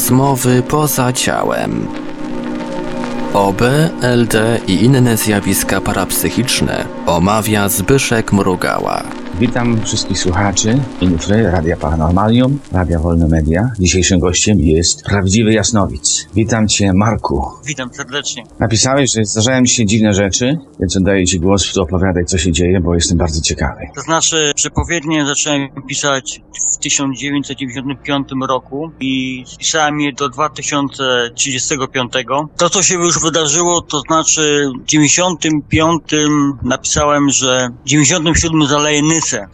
Rozmowy poza ciałem. OB, LD i inne zjawiska parapsychiczne omawia Zbyszek Mrugała. Witam wszystkich słuchaczy Infry, Radia Paranormalium, Radia Wolne Media. Dzisiejszym gościem jest prawdziwy jasnowic. Witam Cię, Marku. Witam serdecznie. Napisałeś, że zdarzają się dziwne rzeczy, więc oddaję Ci głos, opowiadaj, co się dzieje, bo jestem bardzo ciekawy. To znaczy, przepowiednie zacząłem pisać w 1995 roku i pisałem je do 2035. To, co się już wydarzyło, to znaczy w 95 napisałem, że w 97 zaleje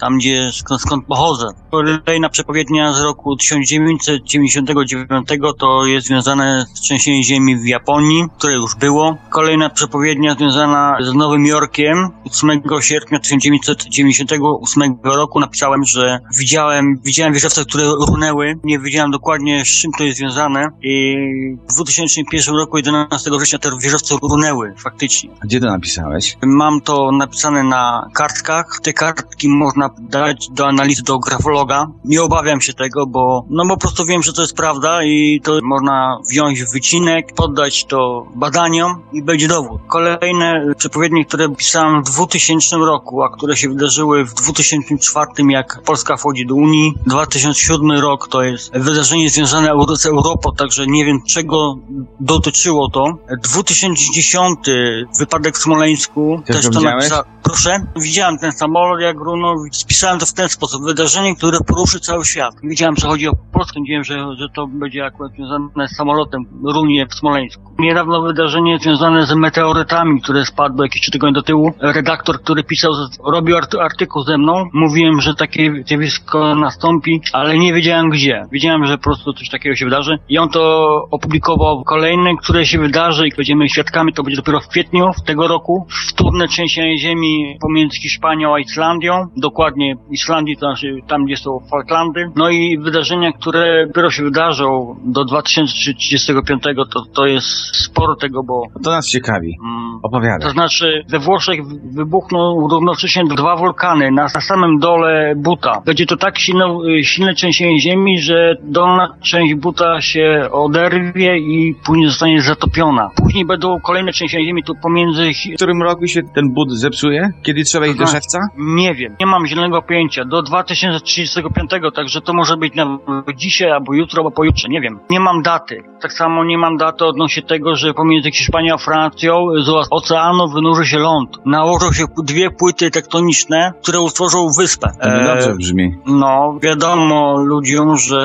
Tam gdzie skąd, skąd pochodzę. Kolejna przepowiednia z roku 1999 to jest związane z trzęsieniem ziemi w Japonii, które już było. Kolejna przepowiednia związana z Nowym Jorkiem 8 sierpnia 1998 roku napisałem, że widziałem, widziałem wieżowce, które runęły. Nie wiedziałem dokładnie z czym to jest związane i w 2001 roku 11 września te wieżowce runęły faktycznie. Gdzie to napisałeś? Mam to napisane na kartkach. Te kartki można dać do analizy do grafologa. Nie obawiam się tego, bo no po prostu wiem, że to jest prawda i to można wziąć wycinek, poddać to badaniom i będzie dowód. Kolejne przepowiednie, które pisałem w 2000 roku, a które się wydarzyły w 2004, jak Polska wchodzi do Unii. 2007 rok to jest wydarzenie związane z Europą, także nie wiem czego dotyczyło to. 2010 wypadek w Smoleńsku. Też go widziałeś? Proszę? Widziałem ten samolot, jak runął. Spisałem to w ten sposób. Wydarzenie, które poruszy cały świat. Wiedziałem, że chodzi o Polskę, wiedziałem, że, że to będzie akurat związane z samolotem runie w Smoleńsku. Niedawno wydarzenie związane z meteorytami, które spadły jakieś trzy tygodnie do tyłu. Redaktor, który pisał, robił arty artykuł ze mną. Mówiłem, że takie zjawisko nastąpi, ale nie wiedziałem gdzie. Wiedziałem, że po prostu coś takiego się wydarzy. I on to opublikował kolejne, które się wydarzy i będziemy świadkami. To będzie dopiero w kwietniu tego roku. Wtórne trzęsienie ziemi pomiędzy Hiszpanią a Islandią. Dokładnie Islandii, to znaczy tam, gdzie są Falklandy. No i wydarzenia, które dopiero się wydarzą do 2035, to, to jest sporo tego, bo... To nas ciekawi. Mm, Opowiadaj. to znaczy, we Włoszech wybuchną równocześnie dwa wulkany na, na samym dole Buta. Będzie to tak silne, silne trzęsienie ziemi, że dolna część Buta się oderwie i później zostanie zatopiona. Później będą kolejne trzęsienia ziemi tu pomiędzy... W którym roku się ten bud zepsuje? Kiedy trzeba iść do szewca? Nie wiem, nie mam zielonego pojęcia. Do 2035, także to może być nawet dzisiaj, albo jutro, albo pojutrze, nie wiem. Nie mam daty. Tak samo nie mam daty odnośnie tego, że pomiędzy Hiszpanią a Francją z oceanu wynurzy się ląd. Nałożą się dwie płyty tektoniczne, które utworzą wyspę. To niedobrze brzmi. No, wiadomo ludziom, że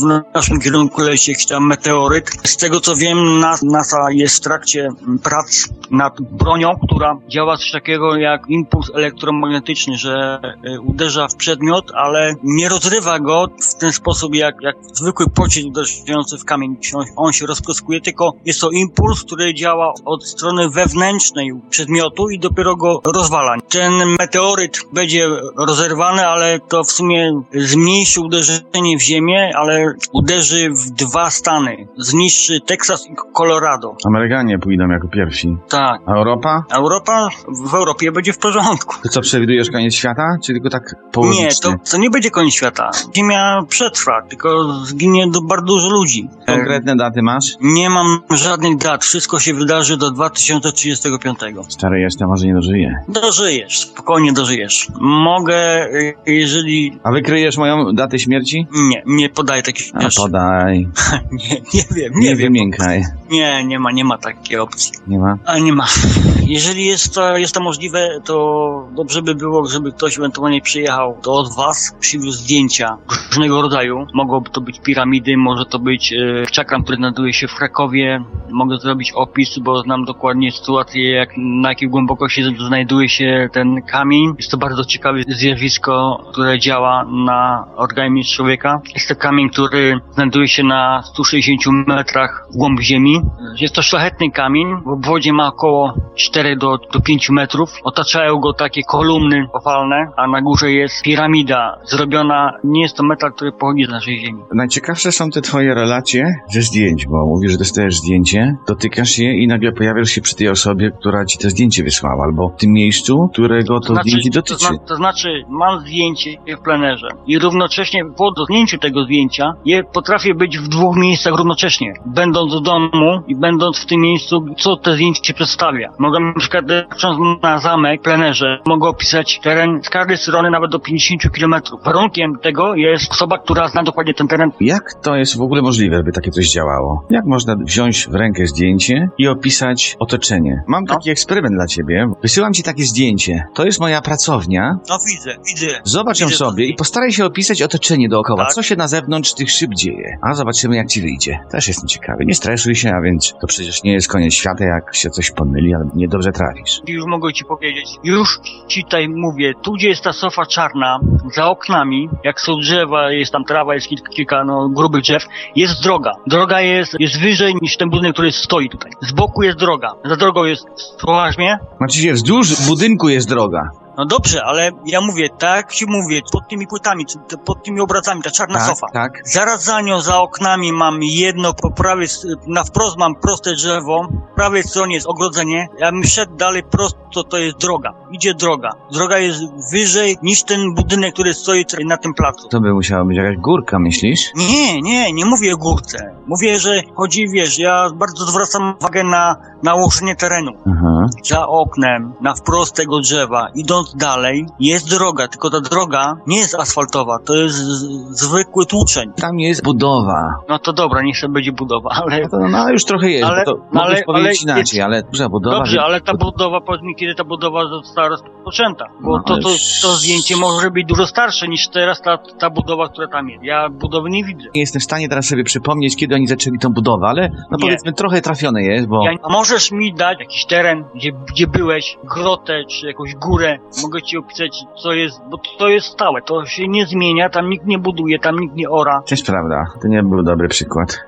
w naszym kierunku leci jakiś tam meteoryt. Z tego co wiem, nas- NASA jest w trakcie prac nad bronią, która działa coś takiego jak impuls elektromagnetyczny, że y, uderza w przedmiot, ale nie rozrywa go w ten sposób jak, jak zwykły pocisk uderzający w kamień. On, on się rozproskuje, tylko jest to impuls, który działa od strony wewnętrznej przedmiotu i dopiero go rozwala. Ten meteoryt będzie rozerwany, ale to w sumie zmniejszy uderzenie w ziemię, ale uderzy w dwa stany. Zniszczy Teksas i Colorado. Amerykanie pójdą jako pierwsi. Tak. A Europa? Europa, w Europie będzie w porządku. To co, przewidujesz koniec świata? Czy tylko tak Nie, połowicznie? to, to nie będzie koniec świata. Ziemia przetrwa, tylko zginie do bardzo dużo ludzi. Konkretne daty masz? Nie mam żadnych dat. Wszystko się wydarzy do 2035. Stary jestem, może nie dożyję. Dożyjesz, spokojnie dożyjesz. Mogę, y, jeżeli... A wykryjesz moją datę śmierci? Nie, nie podaję takich A rzeczy. podaj. Nie, nie wiem, nie, Nie wiem. wymiękaj. Nie, nie ma, nie ma takiej opcji. Nie ma? A nie ma. Jeżeli jest to, jest to możliwe, to dobrze by było, żeby ktoś ewentualnie przyjechał od was, przywiózł zdjęcia różnego rodzaju. Mogłoby to być piramidy, może to być e, czakram, który znajduje się w Krakowie. Mogę zrobić opis, bo znam dokładnie sytuację, jak, na jakiej głębokości znajduje się ten kamień. Jest to bardzo ciekawe zjawisko, które działa na organizm człowieka. Jest to kamień, który znajduje się na 160 metrach w głąb ziemi. Jest to szlachetny kamień. W obwodzie ma około 4 do, do 5 metrów. Otaczają go takie kolumny kopalne, a na górze jest piramida zrobiona, nie jest to metal, który pochodzi z naszej ziemi. Najciekawsze są te twoje relacje ze zdjęć, bo mówisz, że dostajesz zdjęcie, dotykasz je i nagle pojawiasz się przy tej osobie, która ci to zdjęcie wysłała, albo w tym miejscu, którego to, zdjęcie to, dotyczy. zna, to znaczy, mam zdjęcie w plenerze i równocześnie po dotknięciu tego zdjęcia je potrafię być w dwóch miejscach równocześnie. Będąc w domu i będąc w tym miejscu, co te zdjęcie przedstawia. Mogę na przykład patrząc na zamek w plenerze, mogę opisać teren z każdej strony nawet do 50 km. Warunkiem tego jest osoba, która zna dokładnie ten teren. Jak to jest w ogóle możliwe, by takie coś działało? Jak można wziąć w rękę zdjęcie i opisać otoczenie? Mam No. taki eksperyment dla ciebie. Wysyłam ci takie zdjęcie. To jest moja pracownia. No widzę, widzę. Zobacz ją Widzę to. sobie i postaraj się opisać otoczenie dookoła. Tak. Co się na zewnątrz tych szyb dzieje? A zobaczymy, jak ci wyjdzie. Też jestem ciekawy. Nie stresuj się, a więc to przecież nie jest koniec świata, jak się coś pomyli, ale niedobrze trafisz. Już mogę ci powiedzieć. Już ci tutaj mówię, tu gdzie jest ta sofa czarna, za oknami, jak są drzewa, jest tam trawa, jest kilka, no, grubych drzew, jest droga. Droga jest, jest wyżej niż ten budynek, który stoi tutaj. Z boku jest droga. Za drogą jest, mnie? Znaczy się, wzdłuż budynku jest droga. No dobrze, ale ja mówię, tak ci mówię, pod tymi płytami, pod tymi obrazami, ta czarna Tak, sofa. tak. Zaraz za nią, za oknami mam jedno, po prawej, na wprost mam proste drzewo, po prawej stronie jest ogrodzenie, ja bym szedł dalej prosto, to jest droga. Idzie droga. Droga jest wyżej niż ten budynek, który stoi na tym placu. To by musiała być jakaś górka, myślisz? Nie, nie, nie mówię o górce. Mówię, że chodzi, wiesz, ja bardzo zwracam uwagę na, na ułożenie terenu. Aha. Za oknem, na wprost tego drzewa, idąc dalej, jest droga, tylko ta droga nie jest asfaltowa, to jest zwykły tłuczeń. Tam jest budowa. No to dobra, niech sobie będzie budowa, ale No, to, no ale już trochę jest, Ale- to mogłeś ale- powiedzieć ale inaczej, ale duża budowa... Dobrze, że- ale ta budowa, powiedz mi, kiedy ta budowa została rozpoczęta. Bo No, to, ale to, to zdjęcie może być dużo starsze niż teraz ta, ta budowa, która tam jest. Ja budowy nie widzę. Nie jestem w stanie teraz sobie przypomnieć, kiedy oni zaczęli tą budowę, ale no Nie. powiedzmy trochę trafione jest, bo... Ja, a możesz mi dać jakiś teren, gdzie, gdzie byłeś, grotę, czy jakąś górę. Mogę ci opisać, co jest, bo to jest stałe. To się nie zmienia, tam nikt nie buduje, tam nikt nie ora. To jest prawda, to nie był dobry przykład.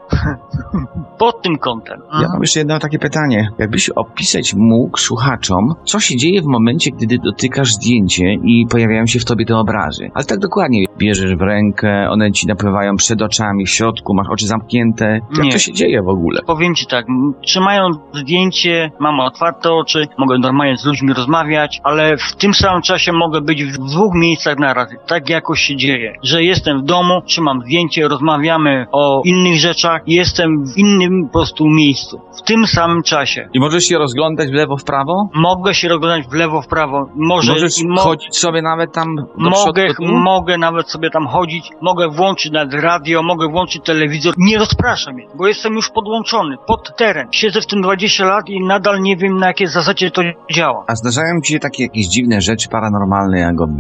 Pod tym kątem. Ja mam jeszcze jedno takie pytanie. Jakbyś opisać mógł słuchaczom, co się dzieje w momencie, gdy dotykasz zdjęcie i pojawiają się w tobie te obrazy. Ale tak dokładnie. Bierzesz w rękę, one ci napływają przed oczami, w środku, masz oczy zamknięte. Jak Nie. to się dzieje w ogóle? Powiem ci tak, trzymając zdjęcie, mam otwarte oczy, mogę normalnie z ludźmi rozmawiać, ale w tym samym czasie mogę być w dwóch miejscach naraz. Tak jakoś się dzieje, że jestem w domu, trzymam zdjęcie, rozmawiamy o innych rzeczach, jestem w innym po prostu miejscu. W tym samym czasie. I możesz się rozglądać w lewo, w prawo? Mogę się rozglądać w lewo, w prawo. Może Możesz mo- chodzić sobie nawet tam do Mogę, przodu, do mogę nawet sobie tam chodzić, mogę włączyć nawet radio, mogę włączyć telewizor. Nie rozpraszam mnie, bo jestem już podłączony pod teren. Siedzę w tym 20 lat i nadal nie wiem na jakiej zasadzie to działa. A zdarzają ci się takie jakieś dziwne rzeczy paranormalne, jak OB,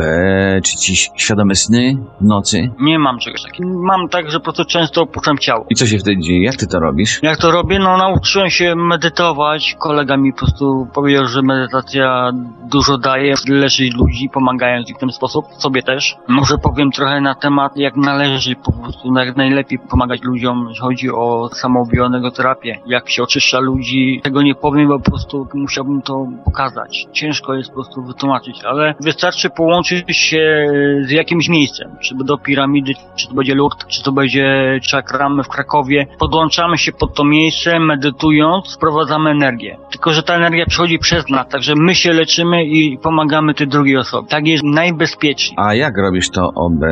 czy ci świadome sny w nocy? Nie mam czegoś takiego. Mam tak, że po prostu często opuszczam ciało. I co się wtedy dzieje? Jak ty to robisz? Jak to robię? No nauczyłem się medytować. Kolega mi po prostu powiedział, że medytacja dużo daje, leczy ludzi, pomagając im w ten sposób, sobie też. Może powiem trochę na temat, jak należy po prostu, jak najlepiej pomagać ludziom, jeśli chodzi o samobionegoterapię, jak się oczyszcza ludzi. Tego nie powiem, bo po prostu musiałbym to pokazać. Ciężko jest po prostu wytłumaczyć, ale wystarczy połączyć się z jakimś miejscem, czy do piramidy, czy to będzie Lourdes, czy to będzie czakram w Krakowie. Podłączamy się pod to miejsce, medytując, sprowadzamy energię. Tylko, że ta energia przychodzi przez nas, także my się leczymy i pomagamy tej drugiej osobie. Tak jest najbezpieczniej. A jak robisz to OB?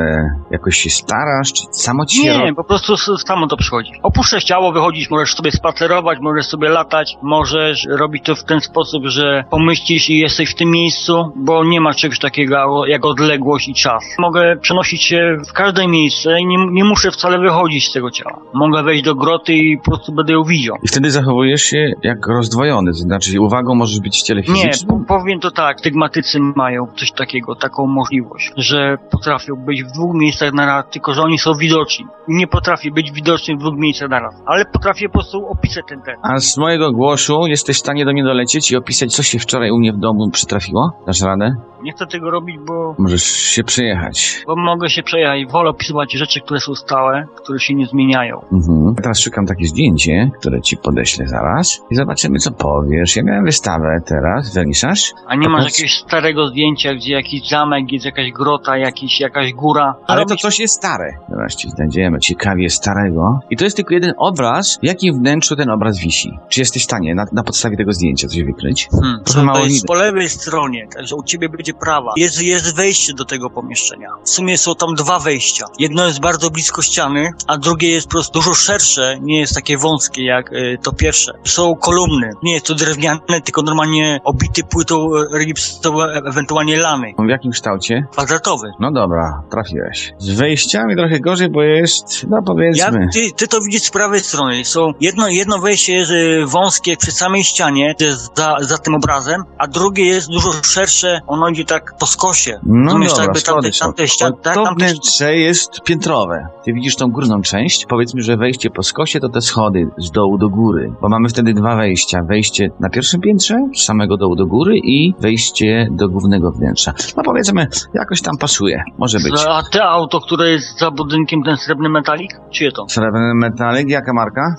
Jakoś się starasz, czy samo ci Nie, po prostu samo to przychodzi. Opuszczasz ciało, wychodzisz, możesz sobie spacerować, możesz sobie latać, możesz robić to w ten sposób, że pomyślisz i jesteś w tym miejscu, bo nie ma czegoś takiego jak odległość i czas. Mogę przenosić się w każde miejsce i nie, nie muszę wcale wychodzić z tego ciała. Mogę wejść do groty i po prostu będę ją widział. I wtedy zachowujesz się jak rozdwojony, to znaczy uwagą możesz być w ciele Nie, fizycznym. po- powiem to tak, stygmatycy mają coś takiego, taką możliwość, że potrafią być w dwóch miejscach naraz, tylko że oni są widoczni. Nie potrafię być widoczny w dwóch miejscach naraz, ale potrafię po prostu opisać ten teren. A z mojego głosu jesteś w stanie do mnie dolecieć i opisać, co się wczoraj u mnie w domu przytrafiło? Dasz radę? Nie chcę tego robić, bo, Możesz się przejechać. bo mogę się przejechać. Wolę opisywać rzeczy, które są stałe, które się nie zmieniają. Mhm. Teraz szukam takie zdjęcie, które ci podeślę zaraz i zobaczymy, co powiesz. Ja miałem wystawę teraz, Welisarz. A nie masz jakiegoś starego zdjęcia, gdzie jakiś zamek, jest jakaś grota, jakiś, jakaś góra. Ale to coś jest stare. Ci znajdziemy ciekawie starego. I to jest tylko jeden obraz. W jakim wnętrzu ten obraz wisi? Czy jesteś w stanie na, na podstawie tego zdjęcia coś wykryć? Hmm, to, to jest po lewej stronie, także u ciebie będzie prawa. Jest, jest wejście do tego pomieszczenia. W sumie są tam dwa wejścia. Jedno jest bardzo blisko ściany, a drugie jest po prostu dużo szersze, nie jest takie wąskie jak y, to pierwsze. Są kolumny. Nie jest to drewniane, tylko normalnie obity płytą y, gipsową, e- ewentualnie lany. W jakim kształcie? Kwadratowy. No dobra, trafiłeś. Z wejściami trochę gorzej, bo jest, no Ja, powiedzmy... ty, ty to widzisz z prawej strony. Są jedno, jedno wejście jest y, wąskie przy samej ścianie, jest za, za tym obrazem, a drugie jest dużo szersze, ono idzie tak po skosie. No Rozumiesz, dobra, jakby tamte, tamte ściany, Bo tak, to tamte, wnętrze jest piętrowe. Ty widzisz tą górną część. Powiedzmy, że wejście po skosie to te schody z dołu do góry. Bo mamy wtedy dwa wejścia. Wejście na pierwszym piętrze, z samego dołu do góry i wejście do głównego wnętrza. No powiedzmy, jakoś tam pasuje. Może być. a te auto, które jest za budynkiem, ten srebrny metalik? Czyje to? Srebrny metalik, jaka marka?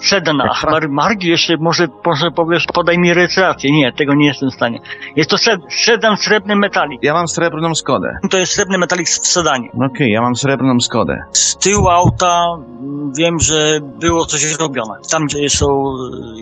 Tra- Mar Margi jeszcze może, może powiesz, podaj mi rejestrację. Nie, tego nie jestem w stanie. Jest to sed sedan srebrny metalik. Ja mam srebrną Skodę. To jest srebrny metalik w sedanie. No Okej, ja mam srebrną Skodę. Z tyłu auta mm, wiem, że było coś robione. Tam, gdzie są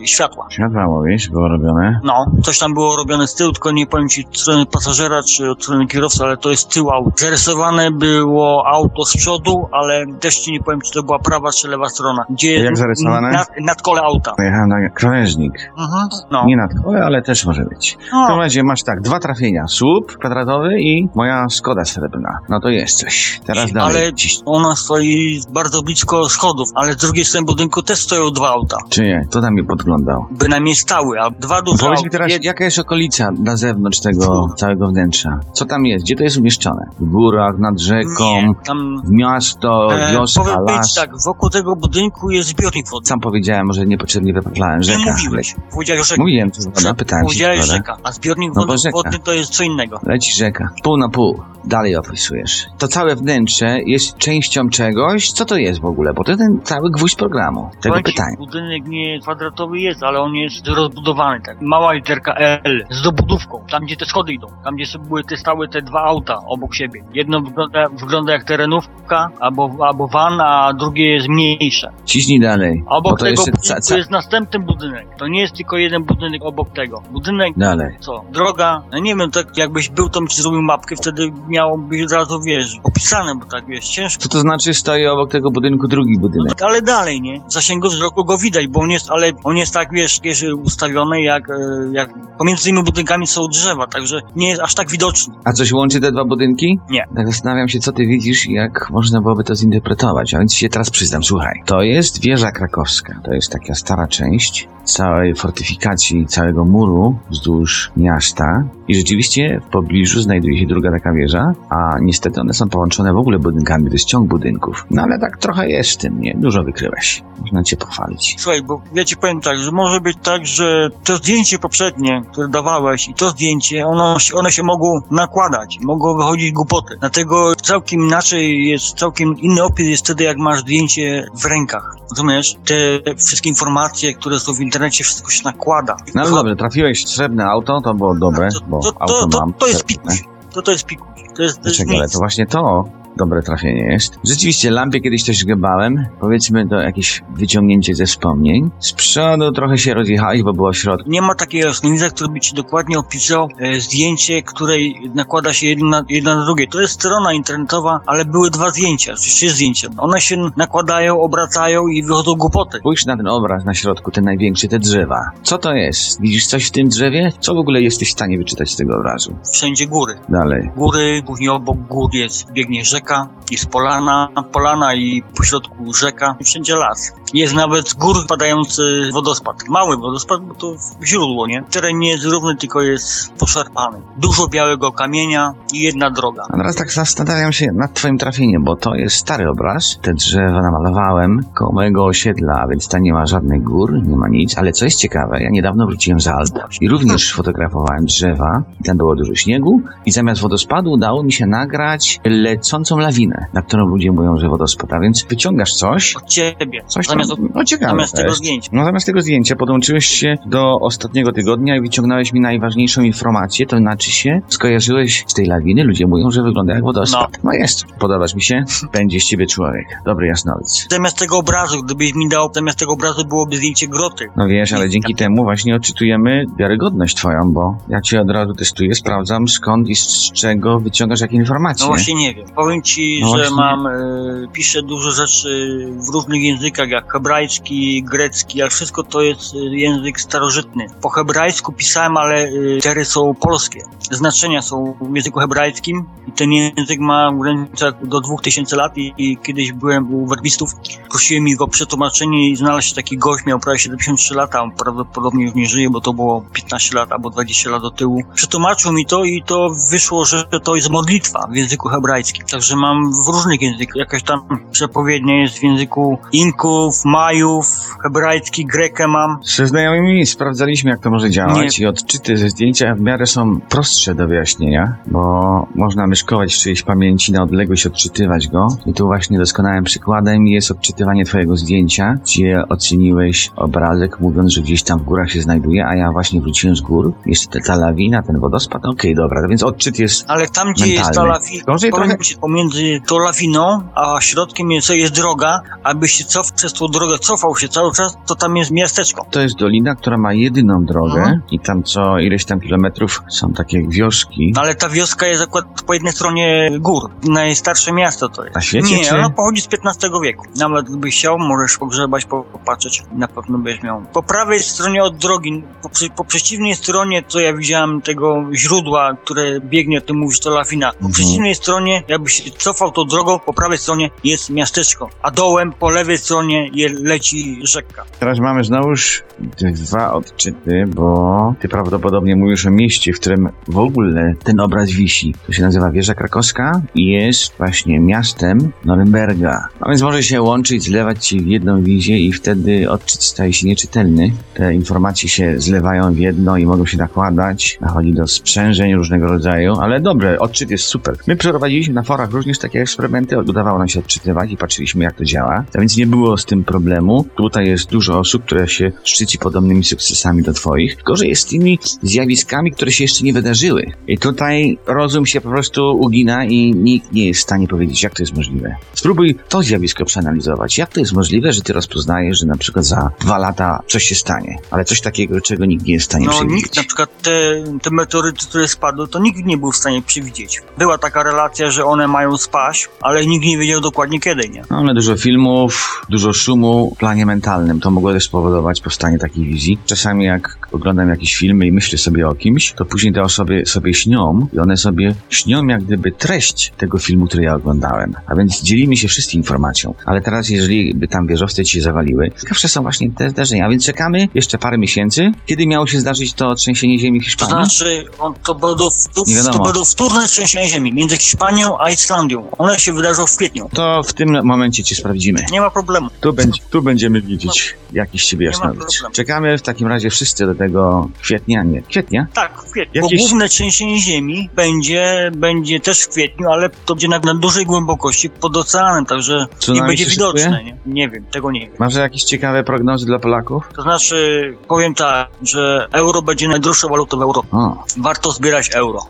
y, światła. Światła mówisz, było robione. No, coś tam było robione z tyłu, tylko nie powiem ci od strony pasażera czy od strony kierowcy, ale to jest tył auta. Zarysowane było auto z przodu, ale też ci nie powiem, czy to była prawa czy lewa strona. Gdzie jest Jak zarysowane? Nad, nad kole auta. Pojechałem na krawężnik. Mhm. No. Nie nad kole, ale też może być. W no. każdym razie masz tak, dwa trafienia. Słup kwadratowy i moja Skoda srebrna. No to jest coś. Teraz dalej. Ale ona stoi bardzo blisko schodów, ale z drugiej strony budynku też stoją dwa auta. Czy nie? Kto tam mnie podglądał? Bynajmniej stały, a dwa duże Powiedz mi teraz, Jed- jaka jest okolica na zewnątrz tego całego wnętrza? Co tam jest? Gdzie to jest umieszczone? W górach, nad rzeką, Nie, tam... w miasto, E, wioska, powiem las? tak, wokół tego budynku jest zbiornik wodny. Sam powiedziałem, może niepotrzebnie wypachlałem. Nie Rzeka. mówiłeś. Powiedziałeś rzeka. Mówiłem, co woda, pytałem się. Powiedziałeś rzeka, a zbiornik No wody wodny to jest co innego. Leci rzeka. Pół na pół. Dalej opisujesz. To całe wnętrze jest częścią czegoś? Co to jest w ogóle? Bo to ten cały gwóźdź programu. Tego ci, pytania. Budynek nie kwadratowy jest, ale on jest rozbudowany, tak. Mała literka L z dobudówką, tam gdzie te schody idą, tam gdzie sobie były te stały te dwa auta obok siebie. Jedno wygląda, wygląda jak terenówka albo, albo van, a drugie jest mniejsze. Ciśnij dalej. Obok to tego ca, ca, jest następny budynek. To nie jest tylko jeden budynek obok tego. Budynek Dalej. co? Droga, no nie wiem, tak jakbyś był, to bym ci zrobił mapkę, wtedy miałoby od razu, wiesz, opisane, bo tak, wiesz, ciężko. Co to znaczy stoi obok tego budynku drugi No budynek? tak, ale dalej, nie? W zasięgu wzroku go widać, bo on jest, ale on jest tak, wiesz, wiesz ustawiony, jak, e, jak pomiędzy tymi budynkami są drzewa, także nie jest aż tak widoczny. A coś łączy te dwa budynki? Nie. Tak zastanawiam się, co ty widzisz i jak można byłoby to zinterpretować. A więc się teraz przyznam, słuchaj. To jest wieża krakowska. To jest taka stara część całej fortyfikacji, całego muru wzdłuż miasta. I rzeczywiście w pobliżu znajduje się druga taka wieża, a niestety one są połączone w ogóle budynkami, to jest ciąg budynków. No ale tak trochę jest w tym, nie? Dużo wykryłeś. Można cię pochwalić. Słuchaj, bo ja ci powiem tak, że może być tak, że to zdjęcie poprzednie, które dawałeś i to zdjęcie, ono, one się mogą nakładać, mogą wychodzić głupoty. Dlatego całkiem inaczej jest, całkiem inny opis jest wtedy, jak masz zdjęcie w rękach. Rozumiesz? Te wszystkie informacje, które są w internecie, wszystko się nakłada. No dobrze, trafiłeś w srebrne auto, to było dobre, to, bo to, to, auto to, mam. to jest pikuś. To, to jest pikuś. To jest, to jest Dlaczego? Ale to właśnie to dobre trafienie jest. Rzeczywiście lampie kiedyś coś zgębałem. Powiedzmy to jakieś wyciągnięcie ze wspomnień. Z przodu trochę się rozjechałeś, bo było w środku. Nie ma takiej jasnowidza, który by ci dokładnie opisał e, zdjęcie, której nakłada się jedno na, jedno na drugie. To jest strona internetowa, ale były dwa zdjęcia, czy trzy zdjęcia. One się nakładają, obracają i wychodzą głupoty. Spójrz na ten obraz na środku, ten największy, te drzewa. Co to jest? Widzisz coś w tym drzewie? Co w ogóle jesteś w stanie wyczytać z tego obrazu? Wszędzie góry. Dalej. Góry, później obok gór jest, biegnie rzeka, jest polana, polana i pośrodku rzeka wszędzie las. Jest nawet z gór padający wodospad. Mały wodospad, bo to źródło, nie? Teren nie jest równy, tylko jest poszarpany. Dużo białego kamienia i jedna droga. A teraz tak zastanawiam się nad twoim trafieniem, bo to jest stary obraz. Te drzewa namalowałem koło mojego osiedla, więc tam nie ma żadnych gór, nie ma nic. Ale co jest ciekawe, ja niedawno wróciłem z Alp i również fotografowałem drzewa. I tam było dużo śniegu i zamiast wodospadu udało mi się nagrać lecącą lawinę, na którą ludzie mówią, że wodospad. A więc wyciągasz coś, Od ciebie. coś Zamiast, no ciekawe zamiast tego zdjęcia. No zamiast tego zdjęcia podłączyłeś się do ostatniego tygodnia i wyciągnąłeś mi najważniejszą informację, to znaczy się skojarzyłeś z tej lawiny, ludzie mówią, że wygląda jak wodospad. No, jest, podobasz mi się, będzie z ciebie człowiek, dobry jasnowic. Zamiast tego obrazu, gdybyś mi dał, zamiast tego obrazu byłoby zdjęcie groty. No wiesz, ale dzięki temu właśnie odczytujemy wiarygodność twoją, bo ja cię od razu testuję, sprawdzam skąd i z czego wyciągasz jakie informacje. No właśnie nie wiem. Powiem ci, No że właśnie. mam, y, piszę dużo rzeczy w różnych językach, jak hebrajski, grecki, ale wszystko to jest y, język starożytny. Po hebrajsku pisałem, ale y, litery są polskie. Znaczenia są w języku hebrajskim i ten język ma w granicach do 2000 lat i, i kiedyś byłem u werbistów, prosiłem ich o przetłumaczenie i znalazł się taki gość, miał prawie 73 lata, on prawdopodobnie już nie żyje, bo to było 15 lat albo 20 lat do tyłu. Przetłumaczył mi to i to wyszło, że to jest modlitwa w języku hebrajskim. Także mam w różnych językach. Jakaś tam przepowiednia jest w języku Inków, Majów, hebrajski, Grekę mam. Ze znajomymi sprawdzaliśmy, jak to może działać i odczyty ze zdjęcia w miarę są prostsze do wyjaśnienia, bo można myszkować w czyjejś pamięci na odległość, odczytywać go. I tu właśnie doskonałym przykładem jest odczytywanie twojego zdjęcia, gdzie oceniłeś obrazek, mówiąc, że gdzieś tam w górach się znajduje, a ja właśnie wróciłem z gór. Jeszcze ta, ta lawina, ten wodospad. Okej, dobra, więc odczyt jest Ale tam, gdzie jest ta Mentalny. lawina, trochę- pomiędzy tą lawiną, a środkiem jest, jest droga, aby się cof, przez tą drogę cofał się cały czas, to tam jest miasteczko. To jest dolina, która ma jedyną drogę Mhm. i tam co ileś tam kilometrów są takie wioski. No ale ta wioska jest akurat po jednej stronie gór. Najstarsze miasto to jest. Na świecie, Nie, czy- ona pochodzi z XV wieku. Nawet gdybyś chciał, możesz pogrzebać, po- popatrzeć. Na pewno będziesz miał. Po prawej stronie od drogi, po, po przeciwnej stronie, co ja widziałem tego źródła, które biegnie, ty mówisz, to lawina. Po Mhm. przeciwnej stronie, jakbyś cofał tą drogą, po prawej stronie jest miasteczko, a dołem, po lewej stronie leci rzeka. Teraz mamy znowuż dwa odczyty, bo ty prawdopodobnie mówisz o mieście, w którym w ogóle ten obraz wisi. To się nazywa Wieża Krakowska i jest właśnie miastem Norymberga. A więc może się łączyć, zlewać się w jedną wizję i wtedy odczyt staje się nieczytelny. Te informacje się zlewają w jedno i mogą się nakładać. Dochodzi do sprzężeń różnego rodzaju, ale dobre, odczyt jest super. My przeprowadziliśmy na forach również takie eksperymenty, udawało nam się odczytywać i patrzyliśmy jak to działa. A więc nie było z tym problemu. Tutaj jest dużo osób, które się szczyci podobnymi sukcesami do twoich. Gorzej jest z tymi zjawiskami, które się jeszcze nie wydarzyły. I tutaj rozum się po prostu ugina i nikt nie jest w stanie powiedzieć, jak to jest możliwe. Spróbuj to zjawisko przeanalizować. Jak to jest możliwe, że ty rozpoznajesz, że na przykład za dwa lata coś się stanie, ale coś takiego, czego nikt nie jest w stanie No przewidzieć. nikt, na przykład te, te meteoryty, które spadły, to nikt nie był w stanie przewidzieć. Była taka relacja, że one mają spaść, ale nikt nie wiedział dokładnie kiedy, nie? No, ale dużo filmów, dużo szumu w planie mentalnym. To mogło też spowodować powstanie takiej wizji. Czasami jak oglądam jakieś filmy i myślę sobie o kimś, to później te osoby sobie śnią i one sobie śnią jak gdyby treść tego filmu, który ja oglądałem. A więc dzielimy się wszyscy informacją. Ale teraz, jeżeli by tam wieżowce ci się zawaliły, ciekawsze są właśnie te zdarzenia. A więc czekamy jeszcze parę miesięcy. Kiedy miało się zdarzyć to trzęsienie ziemi w To Hiszpanii? znaczy, on, to, będą, to, to wtórne trzęsienia ziemi między Hiszpanią a Islandią. One się wydarzą w kwietniu. To w tym momencie cię sprawdzimy. Nie ma problemu. Tu, będzie, tu będziemy widzieć jakiś ciebie jasnowic. Czekamy w takim razie wszyscy do tego kwietnia, nie, kwietnia? Tak, w kwietniu. Jakieś- Bo główne trzęsienie ziemi będzie, będzie też w kwietniu, ale to będzie na, na dużej głębokości pod oceanem, także nie będzie widoczne. Nie? nie wiem, tego nie wiem. Masz jakieś ciekawe prognozy dla Polaków? To znaczy, powiem tak, że euro będzie najdroższą walutą w Europie. O, Warto zbierać euro.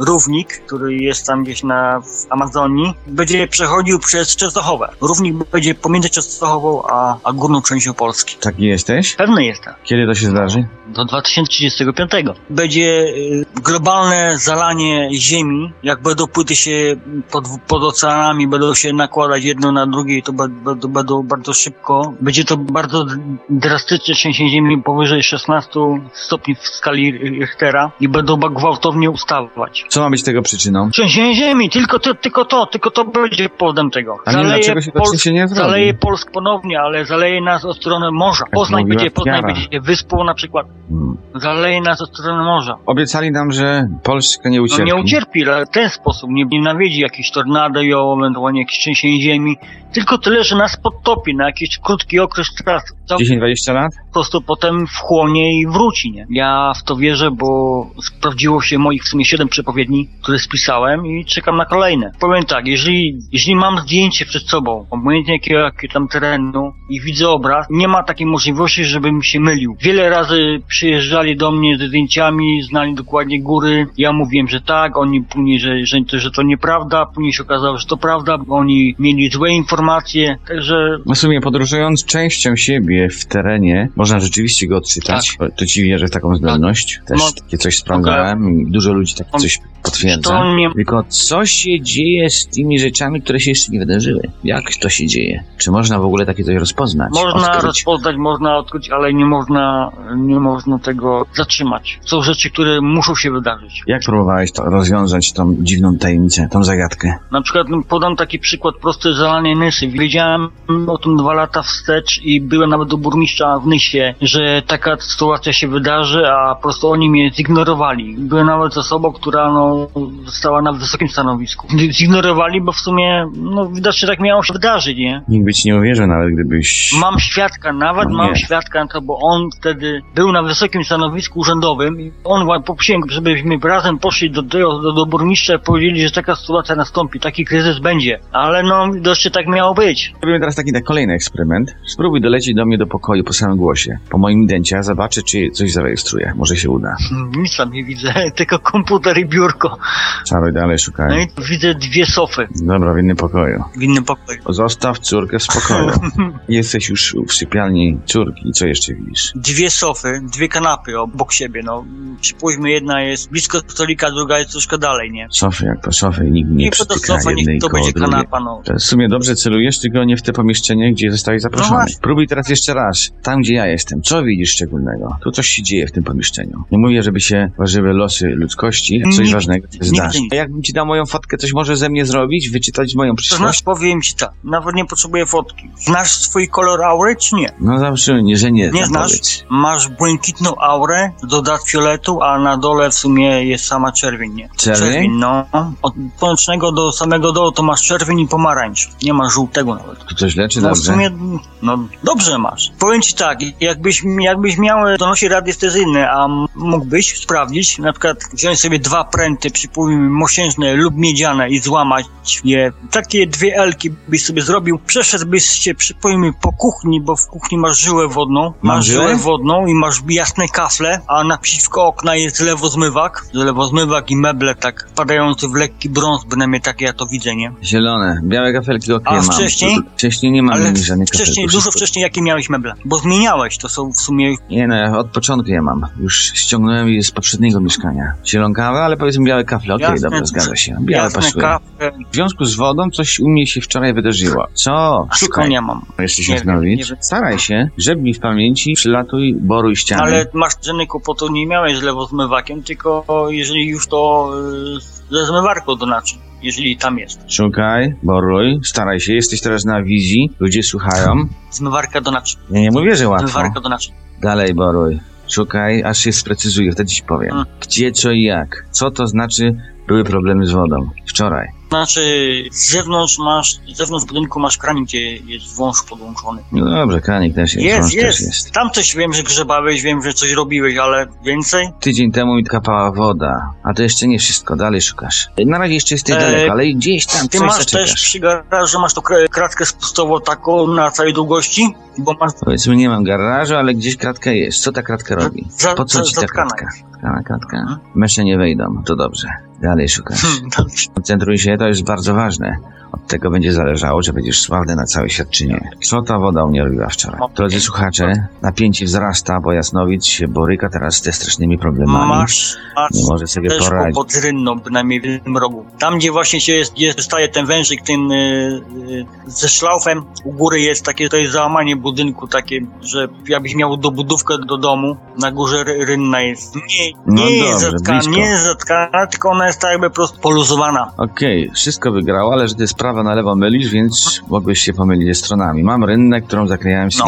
Równik, który jest tam gdzieś na w Amazonii, będzie przechodził przez Częstochowę. Równik będzie pomiędzy Częstochową a, a górną częścią Polski. taki jesteś? Pewny jestem. Kiedy to się zdarzy? Do 2035. Będzie y, globalne zalanie Ziemi. Jak będą płyty się pod, pod oceanami, będą się nakładać jedno na drugie i to będą, będą bardzo szybko. Będzie to bardzo drastyczne trzęsienie Ziemi powyżej 16 stopni w skali Richtera i będą gwałtownie ustawać. Co ma być tego przyczyną? Trzęsienie ziemi, tylko to, tylko to, tylko to będzie powodem tego. A nie dlaczego się to Polsk- trzęsienie zrobi? zaleje Polsk ponownie, ale zaleje nas od strony morza. Poznań mówiła będzie, Poznań będzie wyspą na przykład. Hmm. Zaleje nas od strony morza. Obiecali nam, że Polska nie No ucierpi. nie ucierpi, ale w ten sposób nie, nie nawiedzi jakieś tornado i ewentualnie jakieś trzęsienie ziemi. Tylko tyle, że nas podtopi na jakiś krótki okres czasu. To 10-20 lat? po prostu potem wchłonie i wróci, nie? Ja w to wierzę, bo sprawdziło się moich w sumie siedem przepowiedni, które spisałem i czekam na kolejne. Powiem tak, jeżeli, jeżeli mam zdjęcie przed sobą, obojętnie jakiego, jakiego tam terenu i widzę obraz, nie ma takiej możliwości, żebym się mylił. Wiele razy przyjeżdżali do mnie ze zdjęciami, znali dokładnie góry, ja mówiłem, że tak, oni później, że, że, to, że to nieprawda, później się okazało, że to prawda, bo oni mieli złe informacje, także w sumie podróżując częścią siebie w terenie, można rzeczywiście go odczytać. To ci wierzę w taką zdolność. Też No, takie coś sprawdzałem i dużo ludzi takie coś potwierdza. to nie, Tylko co się dzieje z tymi rzeczami, które się jeszcze nie wydarzyły? Jak to się dzieje? Czy można w ogóle takie coś rozpoznać? Można odkryć? rozpoznać, można odkryć, ale nie można, nie można tego zatrzymać. Są rzeczy, które muszą się wydarzyć. Jak próbowałeś to rozwiązać tą dziwną tajemnicę, tą zagadkę? Na przykład podam taki przykład prosty z zalanej Nysy. Wiedziałem o tym dwa lata wstecz i byłem nawet do burmistrza w Nysie, że taka sytuacja się wydarzy, a po prostu oni mnie zignorowali. Byłem nawet osobą, która no, została na wysokim stanowisku. Zignorowali, bo w sumie no, widocznie tak miało się wydarzyć, nie? Nikt by ci nie uwierzył nawet, gdybyś... Mam świadka, nawet No mam świadka to, bo on wtedy był na wysokim stanowisku urzędowym i on go, żebyśmy razem poszli do, do, do, burmistrza i powiedzieli, że taka sytuacja nastąpi, taki kryzys będzie. Ale no, widocznie tak miało być. Robimy teraz taki tak, kolejny eksperyment. Spróbuj dolecieć do mnie do pokoju po samym głosie. Po moim idencie, a zobaczę, czy coś zarejestruję. Może się uda. Nic tam nie widzę, tylko komputer i biurko. Czaruj dalej, No szukaj. i tu widzę dwie sofy Dobra, w innym pokoju. w innym pokoju. Zostaw córkę w spokoju. Jesteś już w sypialni córki. Co jeszcze widzisz? Dwie sofy, dwie kanapy obok siebie, no. Przypuśćmy, jedna jest blisko stolika, druga jest troszkę dalej, nie? Sofy jak to sofy. Nikt nie to przytyka sofa, jednej niech to będzie drugiej. kanapa, no. To w sumie dobrze celujesz, tylko nie w te pomieszczenie, gdzie zostałeś zaproszony. No. Próbuj teraz jeszcze raz. Tam, gdzie ja jestem. Co widzisz szczególnego? Tu coś się dzieje w tym pomieszczeniu. Nie mówię, żeby się ważyły losy ludzkości. Coś Nie- ważnego się zdarzy. jakbym ci dał moją fotkę, coś może ze mnie zrobić? Wyczytać moją To znaczy, przyszłość? powiem ci tak, nawet nie potrzebuję fotki. Znasz swój kolor aury, czy nie? No zawsze nie, że nie. Nie znam, znasz? powiedz. Masz błękitną aurę, dodat fioletu, a na dole w sumie jest sama czerwień, nie? Czerwień? no. Od słonecznego do samego dołu to masz czerwień i pomarańcz. Nie masz żółtego nawet. Tu coś leczy No w dobrze? sumie, no dobrze masz. Powiem ci tak, jakbyś, jakbyś miał donosi radiestezyjny, a mógłbyś sprawdzić, na przykład wziąć sobie dwa pręty, przypomnijmy mosiężne lub miedziane i złamać je. Takie dwie elki byś sobie zrobił, przeszedłbyś się, przypomnijmy, po kuchni, bo w kuchni masz żyłę wodną, masz żyłę? wodną i masz jasne kafle, a naprzeciwko okna jest lewozmywak, lewozmywak i meble tak wpadające w lekki brąz, bynajmniej tak ja to widzę, nie? Zielone. Białe kafelki okej A mam. wcześniej? Wcześniej nie mam Ale żadnych wcześniej, kafelków. dużo wcześniej jakie miałeś meble? Bo zmieniałeś, to są w sumie Nie no, ja od początku je mam. Już ściągnąłem je z poprzedniego mieszkania. Zielonkawę, ale powiedzmy białe kafle. Okej, Jasne. dobra, zgadza się. Białe jasne pasuje. W związku z wodą coś u mnie się wczoraj wydarzyło. Co? Szukaj. konia mam. Jeszcze Nie się nie wiem. Staraj się, żebnij w pamięci, przylatuj, boruj ściany. Ale masz żadnej kłopotu nie miałeś z lewozmywakiem, tylko jeżeli już to y, ze zmywarką do naczyń, jeżeli tam jest. Szukaj, boruj, staraj się. Jesteś teraz na wizji, ludzie słuchają. Zmywarka do naczyń. Ja nie mówię, że łatwo. Zmywarka do naczyń. Dalej boruj. Szukaj, aż się sprecyzuję, wtedy ci powiem. Gdzie, co i jak. Co to znaczy były problemy z wodą? Wczoraj. Znaczy, z zewnątrz masz, z zewnątrz budynku masz kranik, gdzie jest wąż podłączony. No dobrze, kranik też jest, Jest, jest. też jest. Tam coś wiem, że grzebałeś, wiem, że coś robiłeś, ale więcej? Tydzień temu mi kapała woda, a to jeszcze nie wszystko, dalej szukasz. Na razie jeszcze jesteś E, daleko, ale gdzieś tam Ty coś masz zaczekasz. też przy garażu, masz tą kra- kratkę spustową taką na całej długości? Bo masz Powiedzmy, nie mam garażu, ale gdzieś kratka jest. Co ta kratka robi? za, Po co za, ci ta zatkana. Kratka, kratka. Mhm. Mesze nie wejdą, to dobrze. Dalej Hmm, dobrze. Koncentruj się, to jest bardzo ważne. Od tego będzie zależało, czy będziesz sławny na całe świadczynie. Co ta woda u mnie robiła wczoraj? Drodzy słuchacze, napięcie wzrasta, bo Jasnowic się boryka teraz ze strasznymi problemami. Masz, masz Nie może sobie też poradzić. pod rynną, bynajmniej w jednym rogu. Tam, gdzie właśnie się jest, jest staje ten wężyk, ten y, y, ze szlaufem, u góry jest takie, to jest załamanie budynku, takie, że jakbyś miał dobudówkę do domu, na górze ry- rynna jest. Nie, No nie jest dobrze, zatkana, blisko. nie jest zatkana, tylko ona jest jakby po prostu poluzowana. Okej, wszystko wygrało, ale że ty z prawa na lewo mylisz, więc mogłeś się pomylić ze stronami. Mam rynnę, którą zaklejałem No.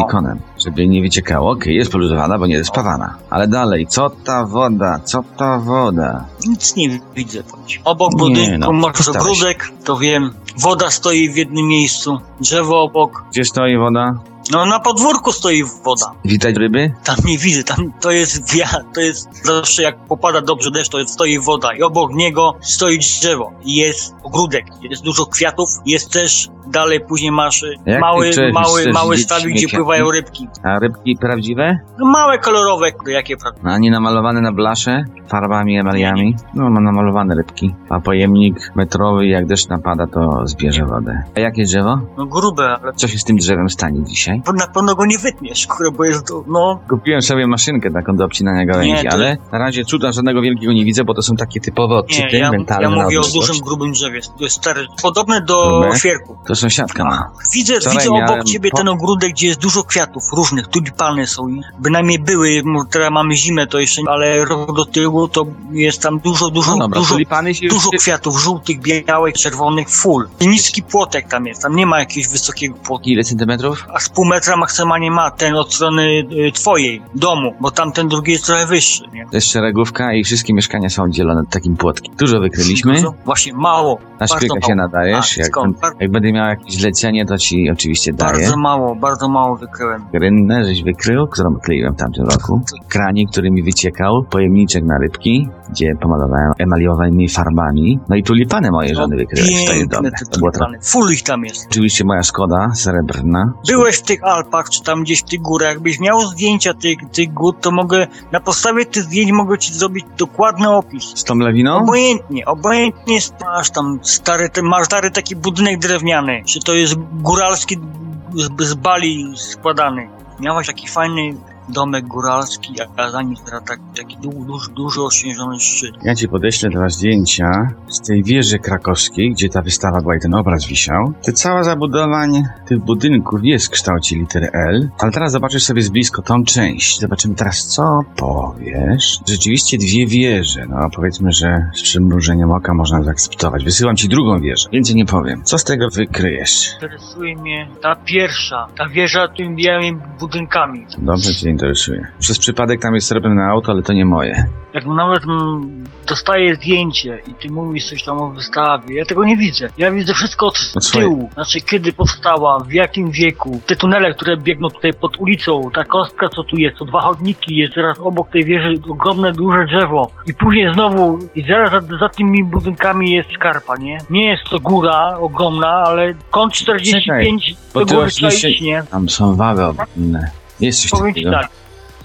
Żeby nie wyciekało. Okej, jest poluzowana, bo nie jest spawana. Ale dalej, co ta woda, co ta woda? Nic nie widzę. Obok budynku no, ogródek, to wiem. Woda stoi w jednym miejscu, drzewo obok. Gdzie stoi woda? No na podwórku stoi woda. Widać ryby? Tam nie widzę, tam to jest wiatr, to jest zawsze jak popada dobrze deszcz, to stoi woda i obok niego stoi drzewo i jest ogródek, jest dużo kwiatów, jest też dalej później masz Jak mały, chcesz- mały, chcesz mały stawik, gdzie pływają rybki. A rybki prawdziwe? No małe kolorowe, jakie prawda. A nie namalowane na blasze? Farbami, emaliami? No, ma namalowane rybki. A pojemnik metrowy, jak deszcz napada, to zbierze wodę. A jakie drzewo? No grube, ale Co się z tym drzewem stanie dzisiaj? na pewno go nie wytniesz, kurde, bo jest to, no, Kupiłem sobie maszynkę taką do obcinania gałęzi, Nie, to- ale na razie cuda żadnego wielkiego nie widzę, bo to są takie typowe odczyty ja, mentalne ja mówię o dużym, grubym drzewie, to jest stare, podobne do Grube? oświerku. To sąsiadka ma. Widzę, Wczoraj widzę obok ciebie po- ten ogródek, gdzie jest dużo kwiatów różnych, tulipany są bynajmniej były, teraz mamy zimę to jeszcze, ale rok do tyłu to jest tam dużo, dużo, No dobra, dużo, tulipany się już... dużo kwiatów, żółtych, białych, czerwonych, full. I niski płotek tam jest, tam nie ma jakiegoś wysokiego płotu. Ile centymetrów? A z pół metra maksymalnie ma ten od strony y, twojej, domu, bo tamten drugi jest trochę wyższy, nie? To jest szeregówka i wszystkie mieszkania są oddzielone takim płotkiem. Dużo wykryliśmy. Dużo? Właśnie, mało, Na mało. się nadajesz. A, Jak, skąd? Bar- jak będę miał jakieś zlecenie, to ci oczywiście daję. bardzo mało, bardzo mało wykryłem. Rynnę, żeś wykrył, którą kleiłem w tamtym roku. Kranik, który mi wyciekał. Pojemniczek na rybki, gdzie pomalowałem emaliowymi farbami. No i tulipany moje żony wykryłeś. To jest dobre. te To było to. tulipany. Full ich tam jest. Oczywiście moja Skoda srebrna. Byłeś w tych Alpach, czy tam gdzieś w tych górach, jakbyś miał zdjęcia tych, tych gór, to mogę, na podstawie tych zdjęć mogę ci zrobić dokładny opis. Z tą lawiną? Obojętnie, obojętnie masz tam stary, ten, masz stary taki budynek drewniany, czy to jest góralski z, z bali składany. Miałeś taki fajny domek góralski, a za nim tak, taki du, duży, duży ościężony szczyt. Ja ci podeślę dwa zdjęcia z tej wieży krakowskiej, gdzie ta wystawa była i ten obraz wisiał. To cała zabudowań tych budynków jest w kształcie litery L, ale teraz zobaczysz sobie z blisko tą część. Zobaczymy teraz, co powiesz. Rzeczywiście dwie wieże, no powiedzmy, że z przymrużeniem oka można zaakceptować. Wysyłam ci drugą wieżę, więcej nie powiem. Co z tego wykryjesz? Interesuje mnie ta pierwsza, ta wieża tymi białymi budynkami. Dobrze cię interesuje. Przez przypadek tam jest srebrne auto, ale to nie moje. Jak nawet dostaję zdjęcie i ty mówisz coś tam o wystawie, ja tego nie widzę. Ja widzę wszystko od tyłu. Znaczy, kiedy powstała, w jakim wieku. Te tunele, które biegną tutaj pod ulicą, ta kostka, co tu jest, to dwa chodniki, jest teraz obok tej wieży ogromne, duże drzewo. I później znowu, i zaraz za, za tymi budynkami jest skarpa, nie? Nie jest to góra ogromna, ale kąt 45 bo do góry trzeba iść, nie? Tam są wały obronne. Jest coś Powiem takiego. tak.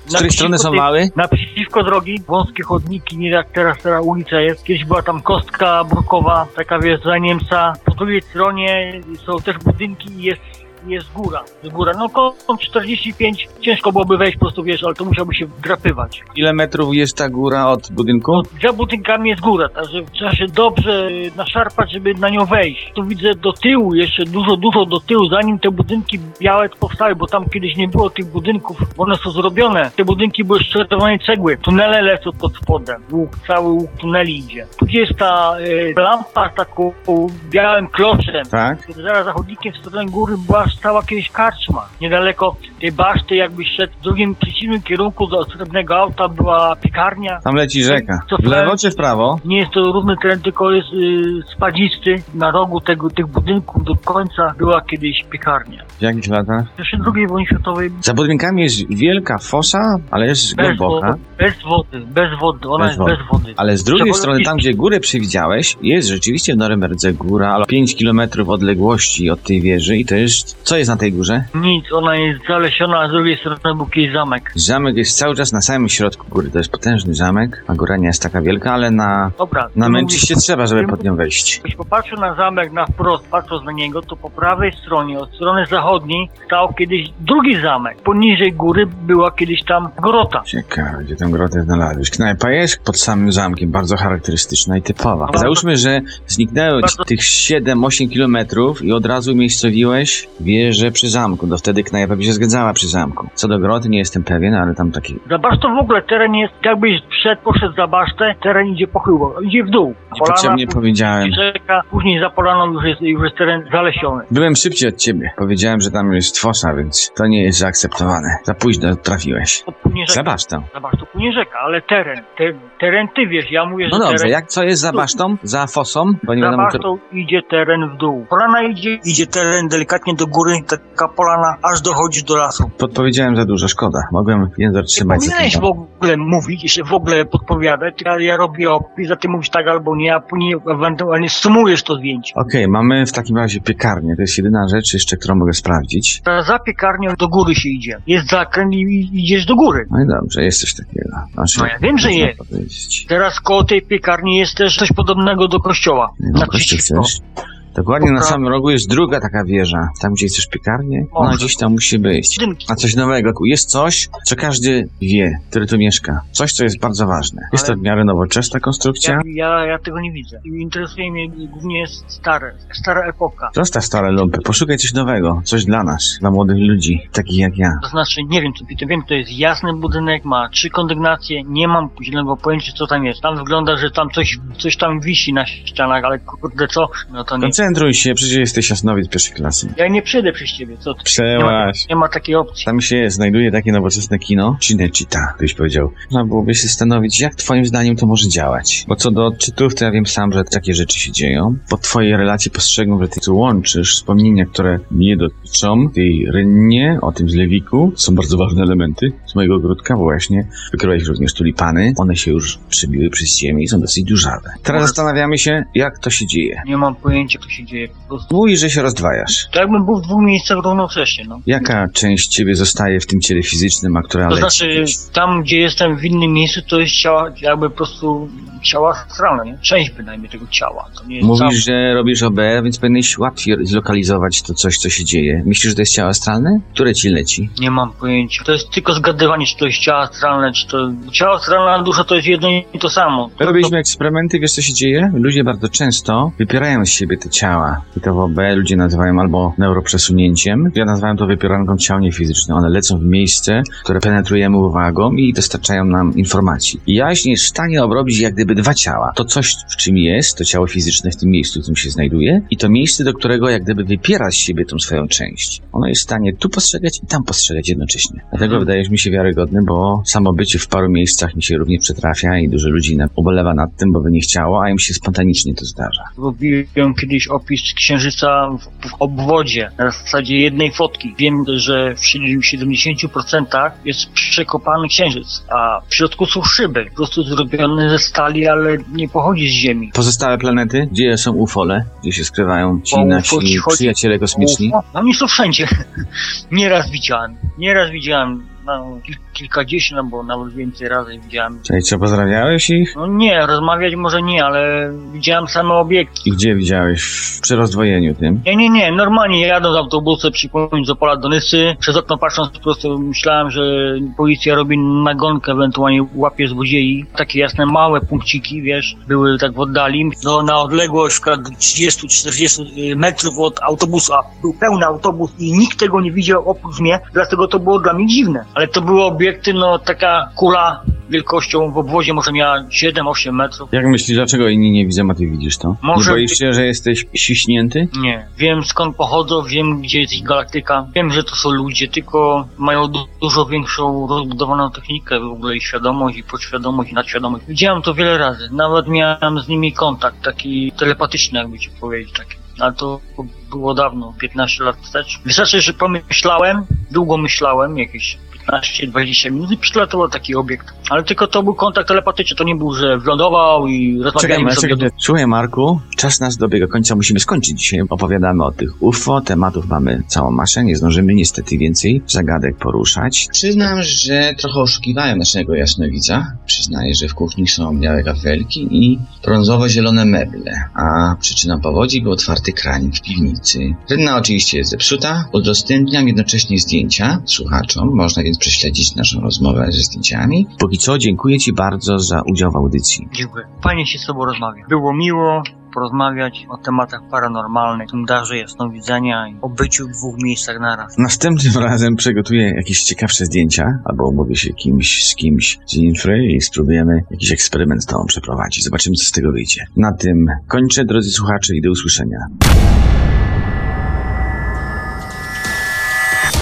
Z której strony są wały? Naprzeciwko drogi, wąskie chodniki, nie jak teraz, teraz ulica jest. Kiedyś była tam kostka brukowa, taka wiesz, za Niemca. Po drugiej stronie są też budynki i jest, jest góra. Jest góra. No kąt 45, ciężko byłoby wejść po prostu, wiesz, ale to musiałby się wdrapywać. Ile metrów jest ta góra od budynku? No, za budynkami jest góra, także trzeba się dobrze naszarpać, żeby na nią wejść. Tu widzę do tyłu, jeszcze dużo, dużo do tyłu, zanim te budynki białe powstały, bo tam kiedyś nie było tych budynków, bo one są zrobione. Te budynki były z czerwonej cegły. Tunele lecą pod spodem. Łuk, cały łuk tuneli idzie. Tu gdzie jest ta e, lampa z taką białym kloszem. Tak? Zaraz za chodnikiem w stronę góry była stała kiedyś karczma. Niedaleko tej baszty, jakbyś szedł w drugim przeciwnym kierunku do srebrnego auta, była piekarnia. Tam leci rzeka. Co W lewo czy w prawo? Nie jest to równy teren, tylko jest y, spadzisty. Na rogu tego, tych budynków do końca była kiedyś piekarnia. W jakich latach? Jeszcze II wojny światowej Za budynkami jest wielka fosa, ale jest bez głęboka. wody, bez wody, bez wody, ona Bez jest wody. bez wody. Ale z drugiej Trzeba strony, tam gdzie górę przewidziałeś, jest rzeczywiście w Norymberdze góra, ale 5 km odległości od tej wieży i to jest... Co jest na tej górze? Nic, ona jest zalesiona, a z drugiej strony był kiedyś zamek. Zamek jest cały czas na samym środku góry. To jest potężny zamek, a góra nie jest taka wielka, ale na... Dobra, się mówisz- trzeba, żeby pod nią wejść. Jakbyś popatrzył na zamek na wprost, patrząc na niego, to po prawej stronie, od strony zachodniej, stał kiedyś drugi zamek. Poniżej góry była kiedyś tam grota. Ciekawe, gdzie tę grotę znalazłeś. Knajpa jest pod samym zamkiem, bardzo charakterystyczna i typowa. Załóżmy, że zniknęły bardzo- tych 7-8 kilometrów i od razu umiejscowiłeś w wieże przy zamku. Do wtedy knajpa by się zgadzała przy zamku. Co do groty nie jestem pewien, ale tam taki... Za basztą w ogóle teren jest, jakbyś wszedł, poszedł za basztę, teren idzie pochyło, idzie w dół. Niepotrzebnie powiedziałem. rzeka, później za polaną już jest, już jest teren zalesiony. Byłem szybciej od ciebie. Powiedziałem, że tam jest fosa, więc to nie jest zaakceptowane. Za późno trafiłeś. Za basztą. Za basztą płynie rzeka, ale teren, te, teren ty wiesz, ja mówię, No że dobrze, teren... jak co jest za basztą? Za fosą? Bo nie Za basztą idzie teren w dół. Polana idzie, idzie teren delikatnie do góry, taka polana, aż dochodzi do lasu. Podpowiedziałem za dużo, szkoda. Mogłem język Nie trzymać powinieneś w ogóle mówić, jeszcze w ogóle podpowiadać, ja, ja robię opis, a ty mówisz tak albo nie, a później ewentualnie sumujesz to zdjęcie. Okej, mamy w takim razie piekarnię. To jest jedyna rzecz jeszcze, którą mogę sprawdzić. Teraz za piekarnią do góry się idzie. Jest zakręt i idziesz do góry. No i dobrze, jest coś takiego. Znaczy, No ja wiem, że jest. powiedzieć. Teraz koło tej piekarni jest też coś podobnego do kościoła. No, kościół Naprzeciwko. chcesz? Dokładnie na samym rogu jest druga taka wieża. Tam, gdzie chcesz piekarnię, ona gdzieś tam musi być. A coś nowego. Jest coś, co każdy wie, który tu mieszka. Coś, co jest bardzo ważne. Jest to w miarę nowoczesna konstrukcja. Ja, ja, ja tego nie widzę. Interesuje mnie głównie stare, stara epoka. Zostaw stare lumpy, poszukaj coś nowego, coś dla nas, dla młodych ludzi, takich jak ja. To znaczy, nie wiem, co to wiem, to jest jasny budynek, ma trzy kondygnacje, nie mam zielonego pojęcia, co tam jest. Tam wygląda, że tam coś, coś tam wisi na ścianach, ale kurde, co? No to nie. Koncentruj się, przecież jesteś jasnowic pierwszej klasy. Ja nie przyjdę przez ciebie, co ty? Nie ma, nie ma takiej opcji. Tam się znajduje takie nowoczesne kino, Cinecittà, ktoś powiedział. Można byłoby się zastanowić, jak twoim zdaniem to może działać. Bo co do odczytów, to ja wiem sam, że takie rzeczy się dzieją. Po twojej relacji postrzegam, że ty tu łączysz wspomnienia, które mnie dotyczą, tej rynnie, o tym zlewiku, są bardzo ważne elementy z mojego ogródka, bo właśnie wykryłeś również tulipany. One się już przybiły przez ziemię i są dosyć dużawe. Teraz zastanawiamy się, jak to się dzieje. Nie mam pojęcia, co się dzieje. Po prostu. Mówi, że się rozdwajasz. To jakbym był w dwóch miejscach równocześnie, no. Jaka część ciebie zostaje w tym ciele fizycznym, a która To leci znaczy, tam gdzie jestem w innym miejscu, to jest ciała, jakby po prostu ciała astralne, nie? Część bynajmniej tego ciała. To nie jest Mówisz, całe. że robisz OB, więc powinieneś łatwiej zlokalizować to coś, co się dzieje. Myślisz, że to jest ciało astralne? Które ci leci? Nie mam pojęcia. To jest tylko zgadywanie, czy to jest ciało astralne, czy to... Ciało astralne, a dusza to jest jedno i to samo. To, Robiliśmy eksperymenty, wiesz co się dzieje? Ludzie bardzo często wypierają z siebie te ciała. I to w OB ludzie nazywają albo neuroprzesunięciem. Ja nazywałem to wypieranką ciał niefizycznych. One lecą w miejsce, które penetrujemy uwagą i dostarczają nam informacji. I jaźń jest w stanie obrobić jak gdyby dwa ciała. To coś, w czym jest, to ciało fizyczne w tym miejscu, w którym się znajduje i to miejsce, do którego jak gdyby wypiera z siebie tą swoją część. Ono jest w stanie tu postrzegać i tam postrzegać jednocześnie. Dlatego Mhm. wydajesz mi się wiarygodny, bo samo bycie w paru miejscach mi się również przytrafia i dużo ludzi ubolewa nad tym, bo by nie chciało, a im się spontanicznie to zdarza. Robiłem kiedyś opis księżyca w, w obwodzie, na zasadzie jednej fotki. Wiem, że w 70% jest przekopany księżyc, a w środku są szyby, po prostu zrobione ze stali, ale nie pochodzi z Ziemi. Pozostałe planety, gdzie są ufole, gdzie się skrywają ci nasi przyjaciele kosmiczni. UFO? Oni są wszędzie. Nieraz widziałem. Nieraz widziałem. No, kil- kilkadziesiąt albo nawet więcej razy widziałem. Czyli co, pozdrawiałeś ich? No nie, rozmawiać może nie, ale widziałem same obiekty. I gdzie widziałeś? Przy rozdwojeniu tym? Nie, nie, nie, normalnie jadąc autobusem przypomnieć z Opola do Nysy, przez okno patrząc po prostu myślałem, że policja robi nagonkę, ewentualnie łapie złodziei. Takie jasne małe punkciki, wiesz, były tak w oddali. No na odległość przykład 30-40 metrów od autobusu, a był pełny autobus i nikt tego nie widział oprócz mnie, dlatego to było dla mnie dziwne. Ale to były obiekty, no taka kula wielkością w obwodzie może miała 7-8 metrów. Jak myślisz, dlaczego inni nie widzą, a ty widzisz to? Może Nie boisz się, że jesteś ściśnięty? Nie. Wiem skąd pochodzą, wiem gdzie jest ich galaktyka. Wiem, że to są ludzie, tylko mają du- dużo większą rozbudowaną technikę w ogóle i świadomość, i podświadomość, i nadświadomość. Widziałem to wiele razy. Nawet miałem z nimi kontakt, taki telepatyczny, jakby ci powiedzieć, taki. Ale to było dawno, 15 lat wstecz. Wystarczy, że pomyślałem, długo myślałem, jakieś 15-20 minut i przylatywał taki obiekt. Ale tylko to był kontakt telepatyczny, to nie był, że wlądował i rozmawialiśmy sobie. czekaj. Słuchaj, Marku, czas nas dobiega końca, musimy skończyć dzisiaj. Opowiadamy o tych UFO, tematów mamy całą masę, nie zdążymy niestety więcej zagadek poruszać. Przyznam, że trochę oszukiwałem naszego jasnowidza. Przyznaję, że w kuchni są białe kafelki i brązowo-zielone meble, a przyczyną powodzi był otwarty kranik w piwnicy. Rynna oczywiście jest zepsuta, udostępniam jednocześnie zdjęcia słuchaczom, można więc prześledzić naszą rozmowę ze zdjęciami. Póki co dziękuję Ci bardzo za udział w audycji. Dziękuję. Fajnie się z tobą rozmawia. Było miło porozmawiać o tematach paranormalnych, tym darze jasnowidzenia i o byciu w dwóch miejscach naraz. Następnym razem przygotuję jakieś ciekawsze zdjęcia, albo umówię się kimś z kimś z Infry i spróbujemy jakiś eksperyment z tobą przeprowadzić. Zobaczymy, co z tego wyjdzie. Na tym kończę, drodzy słuchacze, i do usłyszenia.